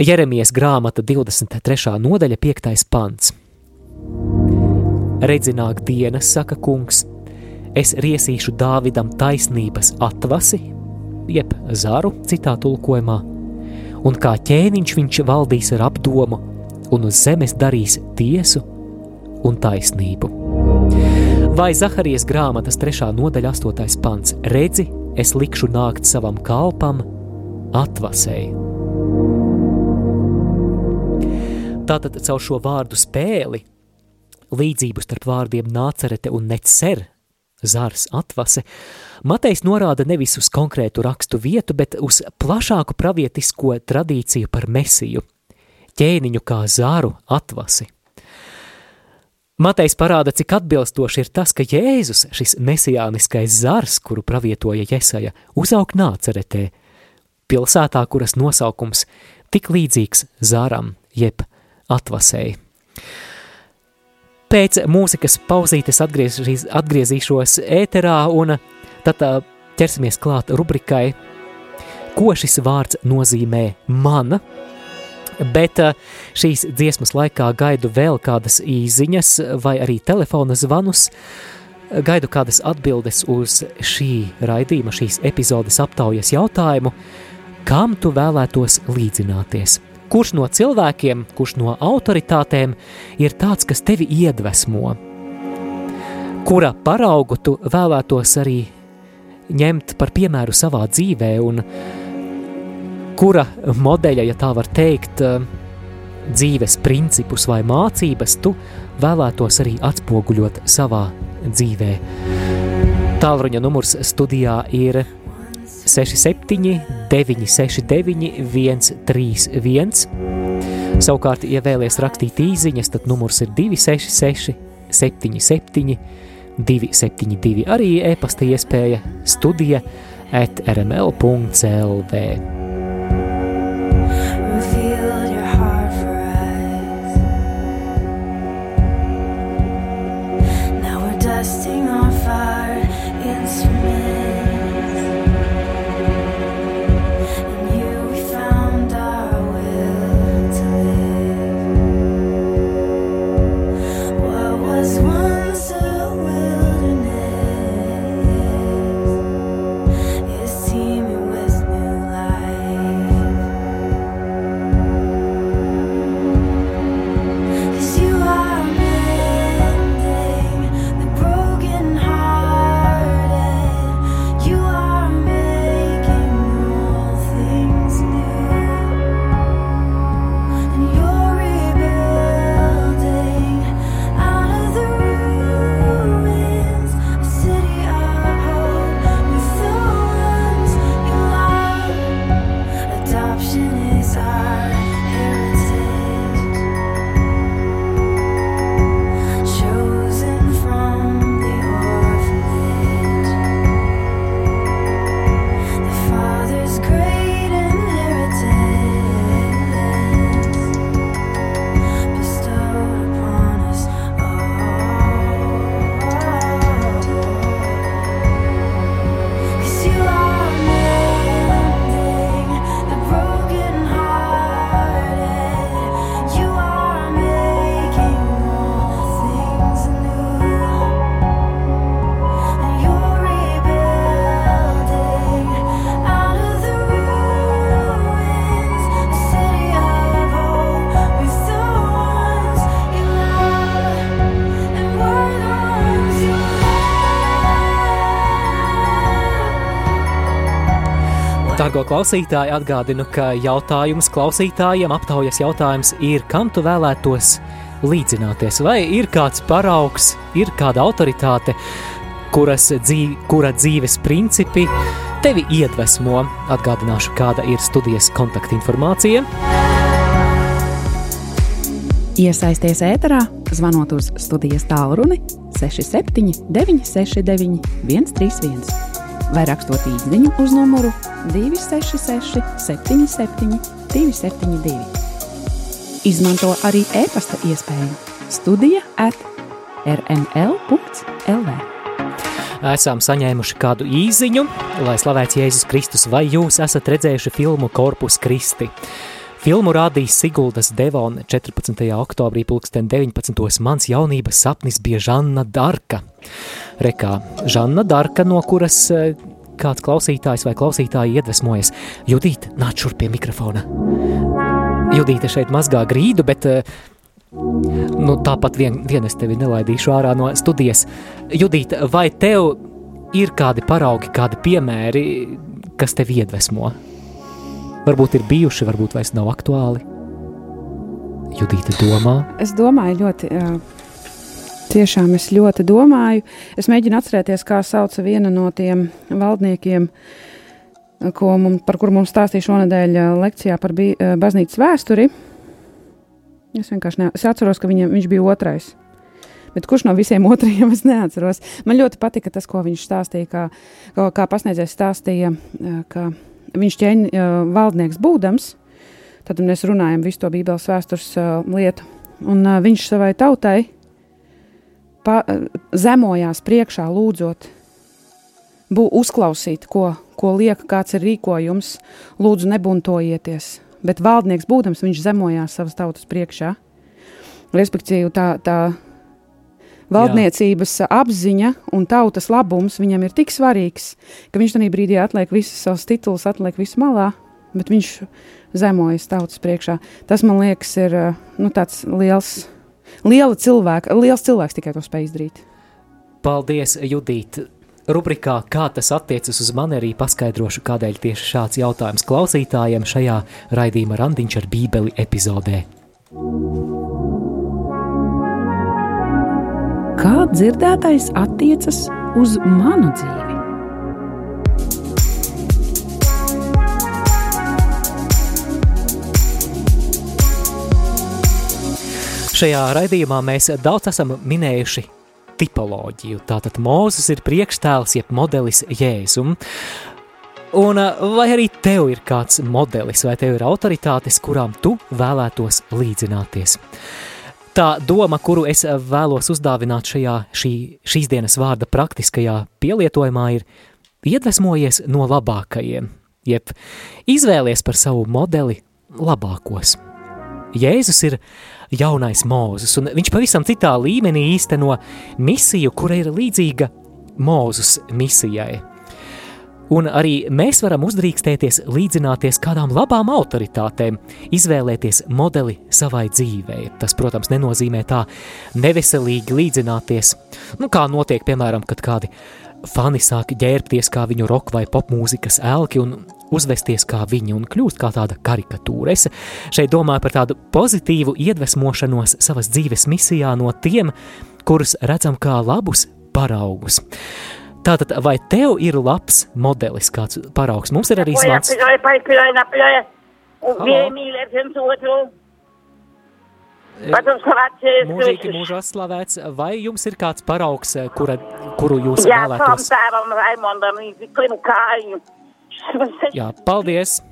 Jeremijas grāmata 23. nodaļa 5. pants. Redzināk dienas, saka kungs, es riesīšu Dāvidam taisnības atvasi, jeb zaru citā tulkojumā, un kā ķēniņš viņš valdīs ar apdomu, un uz zemes darīs tiesu un taisnību. Vai Zaharijas grāmatas 3. nodaļa 8. pants redzi, es likšu nākt savam kalpam, atvasēji. Tātad caur šo vārdu spēli, līdzību starp vārdiem nācerete un necer, zars atvase, Matejs norāda nevis uz konkrētu rakstu vietu, bet uz plašāku pravietisko tradīciju par mesiju, ķēniņu kā zāru atvasi. Matejs parāda, cik atbilstoši ir tas, ka Jēzus, šis mesijāniskais zars, kuru pravietoja Jesaja, uzaug nāceretē, pilsētā, kuras nosaukums tik līdzīgs zāram, jeb atvasēji. Pēc mūzikas pauzītes atgriezīšos, atgriezīšos ēterā un tad ķersimies klāt rubrikai, ko šis vārds nozīmē mana, Bet eh, šīs dziesmas laikā gaidu vēl kādas īziņas vai arī telefona zvanus, gaidu kādas atbildes uz šī raidījuma, šīs epizodes aptaujas jautājumu, kam tu vēlētos līdzināties? Kurš no cilvēkiem, kurš no autoritātēm ir tāds, kas tevi iedvesmo? Kura paraugu tu vēlētos arī ņemt par piemēru savā dzīvē un kura modeļa, ja tā var teikt, eh, dzīves principus vai mācības tu vēlētos arī atspoguļot savā dzīvē. Tālruņa numurs studijā ir 67, 969, 131. Savukārt, ja vēlaties rakstīt īsiņas, tad numurs ir 266, 77, 272. Arī e-pasta iespēja studija at rml.clv. Dargo klausītāji, atgādinu, ka jautājums klausītājiem, aptaujas jautājums ir, kam tu vēlētos līdzināties? Vai ir kāds paraugs, ir kāda autoritāte, kuras dzīv, kura dzīves principi tevi iedvesmo? Atgādināšu, kāda ir studijas kontaktinformācija.
Iesaisties ēterā, zvanot uz studijas tālruni 67 969 131 vai rakstot īsiņu uz numuru 266, 77, 272. Izmanto arī e-pasta iespēju Studija at rml.lv.
Esam saņēmuši kādu īsiņu, lai slavēts Jēzus Kristus, vai jūs esat redzējuši filmu Korpus Kristi? Filmu rādīs Siguldas Devona 14. oktobrī, 19. Mans jaunības sapnis bija Žanna Darka. Rekā Žanna Darka, no kuras eh, kāds klausītājs vai klausītāji iedvesmojas. Judīt, nāc šurp pie mikrofona. Judīte šeit mazgā grīdu, bet eh, nu, tāpat vien, vien es tevi nelaidīšu ārā no studijas. Judīt, vai tev ir kādi paraugi, kādi piemēri, kas tevi iedvesmo? Varbūt ir bijuši, varbūt vairs nav aktuāli. Judīte domā.
Es domāju ļoti. Tiešām es ļoti domāju. Es mēģinu atcerēties, kā sauca viena no tiem valdniekiem, mums, par kuru mums stāstīja šonadēļ lekcijā par baznīcas vēsturi. Es vienkārši ne, es atceros, ka viņam, viņš bija otrais. Bet kurš no visiem otrajiem es neatceros? Man ļoti patika tas, ko viņš stāstīja, kā, kā pasniedzējs stāstīja, ka viņš ķēņ uh, valdnieks būdams, tad mēs runājam visu to Bībeles vēstures uh, lietu, un uh, viņš savai tautai pa, uh, zemojās priekšā lūdzot, bū uzklausīt, ko, ko liek, kāds ir rīkojums, lūdzu nebuntojieties, bet valdnieks būdams, viņš zemojās savas tautas priekšā, respektīvi tā, tā Valdniecības Jā. apziņa un tautas labums viņam ir tik svarīgs, ka viņš tajā brīdī atliek visus savus titulus, atliek visu malā, bet viņš zemojas tautas priekšā. Tas man liekas, ir nu, tāds liels, liela cilvēka, liels cilvēks tikai to spēj izdarīt.
Paldies, Judīt! Rubrikā Kā tas attiecas uz mani arī paskaidrošu, kādēļ tieši šāds jautājums klausītājiem šajā raidījuma randiņš ar bībeli epizodē.
Kā dzirdētais attiecas uz manu dzīvi.
Šajā raidījumā mēs daudz esam minējuši tipoloģiju. Tātad Mozus ir priekštēls, jeb modelis Jēzum. Un vai arī tev ir kāds modelis, vai tev ir autoritātes, kurām tu vēlētos līdzināties? Tā doma, kuru es vēlos uzdāvināt šajā šī, šīs dienas vārda praktiskajā pielietojumā, ir iedvesmojies no labākajiem, jeb izvēlies par savu modeli labākos. Jēzus ir jaunais mūzis, un viņš pavisam citā līmenī īsteno misiju, kura ir līdzīga mūzus misijai. Un arī mēs varam uzdrīkstēties līdzināties kādām labām autoritātēm, izvēlēties modeli savai dzīvei. Tas, protams, nenozīmē tā neveselīgi līdzināties, nu, kā notiek, piemēram, kad kādi fani sāk ģērbties kā viņu roka vai popmūzikas elki un uzvesties kā viņi un kļūst kā tāda karikatūra. Es šeit domāju par tādu pozitīvu iedvesmošanos savas dzīves misijā no tiem, kurus redzam kā labus paraugus. Tātad, vai tev ir labs modelis, kāds paraugs? Mums ir arī zvans. Mūžīgi mūžā slavēts, vai jums ir kāds paraugs, kura, kuru jūs Jā, vēlētos? Tēvam Raimondam, klimu kāju. Jā, paldies!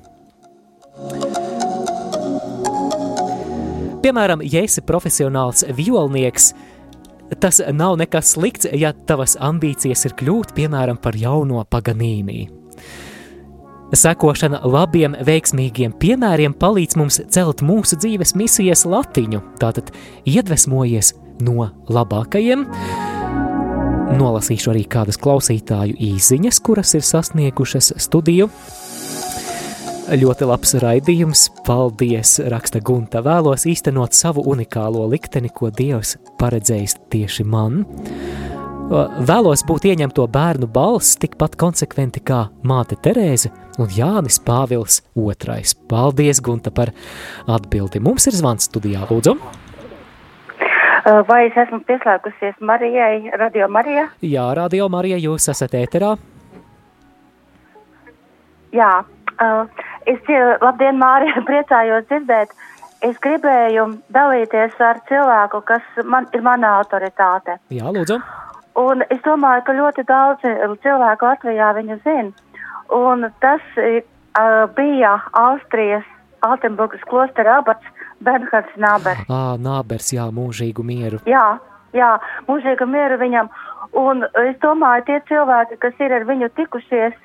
Piemēram, ja esi profesionāls violnieks, Tas nav nekas slikts, ja tavas ambīcijas ir kļūt, piemēram, par jauno paganīnī. Sekošana labiem, veiksmīgiem piemēriem palīdz mums celt mūsu dzīves misijas latiņu, tātad iedvesmojies no labākajiem. Nolasīšu arī kādas klausītāju īsiņas, kuras ir sasniegušas studiju. Ļoti labs raidījums, paldies, raksta Gunta. Vēlos īstenot savu unikālo likteni, ko Dievs paredzējis tieši man. Vēlos būt ieņemto bērnu balss tikpat konsekventi kā māte Terēze un Jānis Pāvils II. Paldies, Gunta, par atbildi. Mums ir zvans studijā, lūdzu.
Vai es esmu pieslēgusies Marijai, Radio Marijā?
Jā, Radio Marija, jūs esat ēterā.
Jā, uh, es, labdien, Mārija, priecājos dzirdēt. Es gribēju dalīties ar cilvēku, kas man, ir mana autoritāte.
Jā, lūdzu.
Un es domāju, ka ļoti daudz cilvēku Latvijā viņu zina. Un tas uh, bija Austrijas Altenburgas klostera abats Bernhards Nābers.
Ā, Nābers, jā, mūžīgu mieru.
Jā, jā, mūžīgu mieru viņam. Un es domāju, tie cilvēki, kas ir ar viņu tikušies,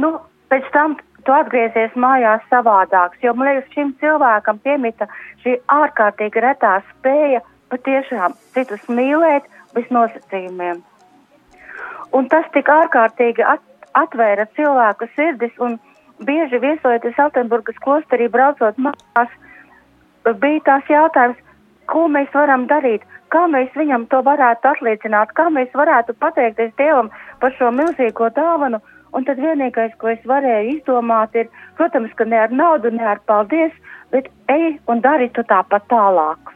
nu, pēc tam tu atgriezies mājās savādāks, jo man liekas, šim cilvēkam piemita šī ārkārtīgi retā spēja patiešām citus mīlēt bez nosacījumiem. Un tas tik ārkārtīgi at, atvēra cilvēku sirdis, un bieži viesojoties Altenburgas klosterī, braucot mājās, bija tās jautājums, ko mēs varam darīt, kā mēs viņam to varētu atliecināt, kā mēs varētu pateikties Dievam par šo milzīgo dāvanu, Un tad vienīgais, ko es varēju izdomāt, ir, protams, ka ne ar naudu, ne ar paldies, bet ej un dari tu tāpat tālāk.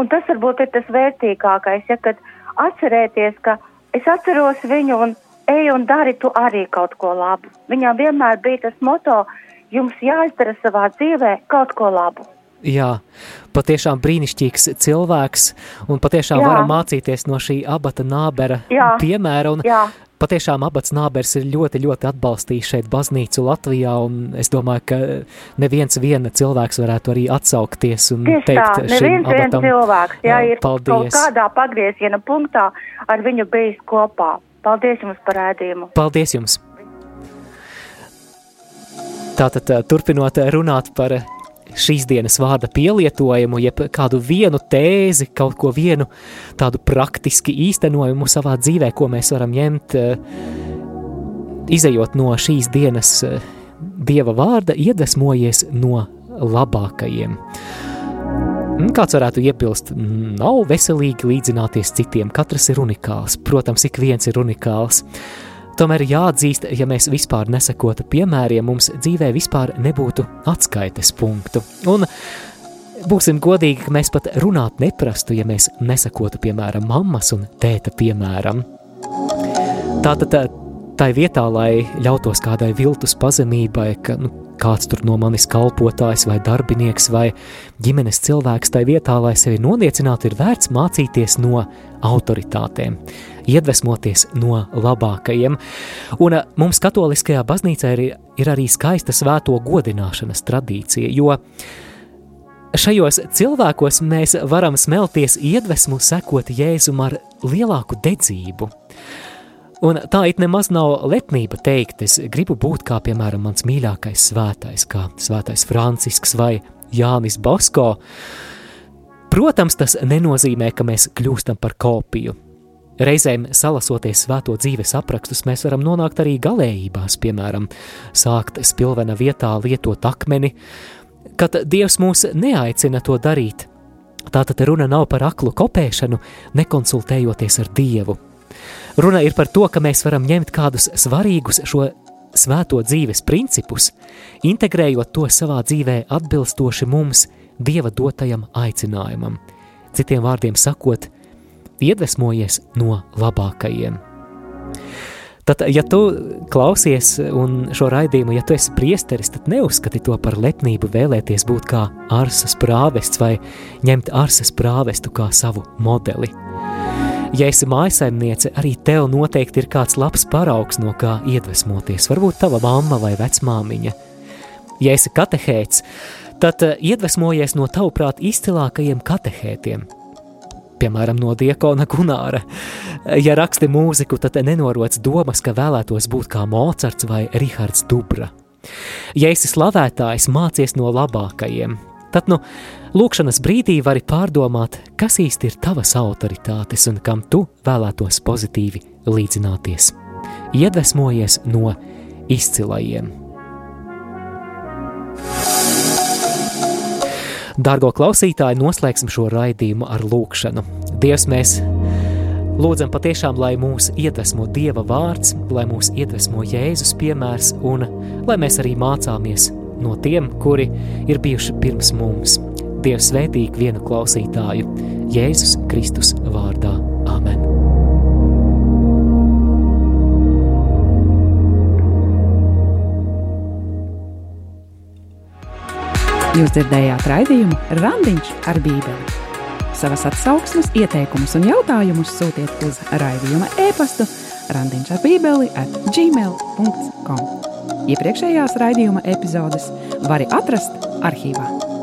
Un tas varbūt ir tas vērtīgākais, ja kad atcerēties, ka es atceros viņu un ej un dari tu arī kaut ko labu. Viņām vienmēr bija tas moto, jums jāizdara savā dzīvē kaut ko labu.
Jā, patiešām brīnišķīgs cilvēks, un patiešām Jā. varam mācīties no šī abata nābera Jā. piemēra. Un Jā. Patiešām abats nābers ir ļoti, ļoti atbalstījis šeit baznīcu Latvijā, un es domāju, ka neviens viena cilvēks varētu arī atsaukties un
Tieši
teikt
tā, neviens
abatam,
viens cilvēks, jā, ir
paldies.
kaut kādā pagrieziena punktā ar viņu bijis kopā. Paldies jums par ēdījumu.
Paldies jums! Tātad turpinot runāt par šīs dienas vārda pielietojumu, jeb kādu vienu tēzi, kaut ko vienu tādu praktiski īstenojumu savā dzīvē, ko mēs varam ņemt, eh, izējot no šīs dienas eh, dieva vārda, iedvesmojies no labākajiem. Kāds varētu iebilst, nav veselīgi līdzināties citiem, katrs ir unikāls, protams, ik viens ir unikāls. Tomēr jāatzīst, ja mēs vispār nesakotu piemēriem, mums dzīvē vispār nebūtu atskaites punktu. Un būsim godīgi, ka mēs pat runāt neprastu, ja mēs nesakotu, piemēram, mammas un tēta piemēram. Tātad tai vietā, lai ļautos kādai viltus pazemībai, ka nu, kāds tur no manis kalpotājs vai darbinieks vai ģimenes cilvēks, tai vietā, lai sevi noniecinātu, ir vērts mācīties no autoritātēm iedvesmoties no labākajiem. Un eh, mums katoliskajā baznīcā ir, ir arī skaista svēto godināšanas tradīcija, jo šajos cilvēkos mēs varam smelties iedvesmu sekot Jēzum ar lielāku dedzību. Un tā it nemaz nav lepnība teikt, es gribu būt kā, piemēram, mans mīļākais svētais, kā svētais Francisks vai Jānis Bosko. Protams, tas nenozīmē, ka mēs kļūstam par kopiju. Reizēm salasoties svēto dzīves aprakstus, mēs varam nonākt arī galējībās, piemēram, sākt spilvena vietā lietot akmeni, kad Dievs mūs neaicina to darīt. Tātad runa nav par aklu kopēšanu, nekonsultējoties ar Dievu. Runa ir par to, ka mēs varam ņemt kādus svarīgus šo svēto dzīves principus, integrējot to savā dzīvē atbilstoši mums Dieva dotajam aicinājumam. Citiem vārdiem sakot, iedvesmojies no labākajiem. Tad, ja tu klausies šo raidījumu, ja tu esi priesteris, tad neuzskati to par lepnību vēlēties būt kā arsas prāvests vai ņemt arsas prāvestu kā savu modeli. Ja esi mājasaimniece, arī tev noteikti ir kāds labs paraugs, no kā iedvesmoties, varbūt tava mamma vai vecmāmiņa. Ja esi katehēts, tad iedvesmojies no tavuprāt izcilākajiem katehētiem – piemēram, no diakona Gunāra. Ja raksti mūziku, tad nenoroc domas, ka vēlētos būt kā Mocards vai Rihards Dubra. Ja esi slavētājs, mācies no labākajiem, tad nu, lūkšanas brīdī vari pārdomāt, kas īsti ir tavas autoritātes un kam tu vēlētos pozitīvi līdzināties. Iedvesmojies no izcilajiem. Dargo klausītāji, noslēgsim šo raidījumu ar lūkšanu. Dievs, mēs Lūdzam patiešām, lai mūs iedvesmo Dieva vārds, lai mūs iedvesmo Jēzus piemērs un lai mēs arī mācāmies no tiem, kuri ir bijuši pirms mums. Dievs svētīgi vienu klausītāju, Jēzus Kristus vārdā.
Jūs dzirdējāt raidījumu Randiņš ar Bībeli. Savas atsauksmes, ieteikumus un jautājumus sūtiet uz raidījuma e-pastu Randiņš ar Bībeli at gmail.com. Iepriekšējās raidījuma epizodes var atrast arhīvā.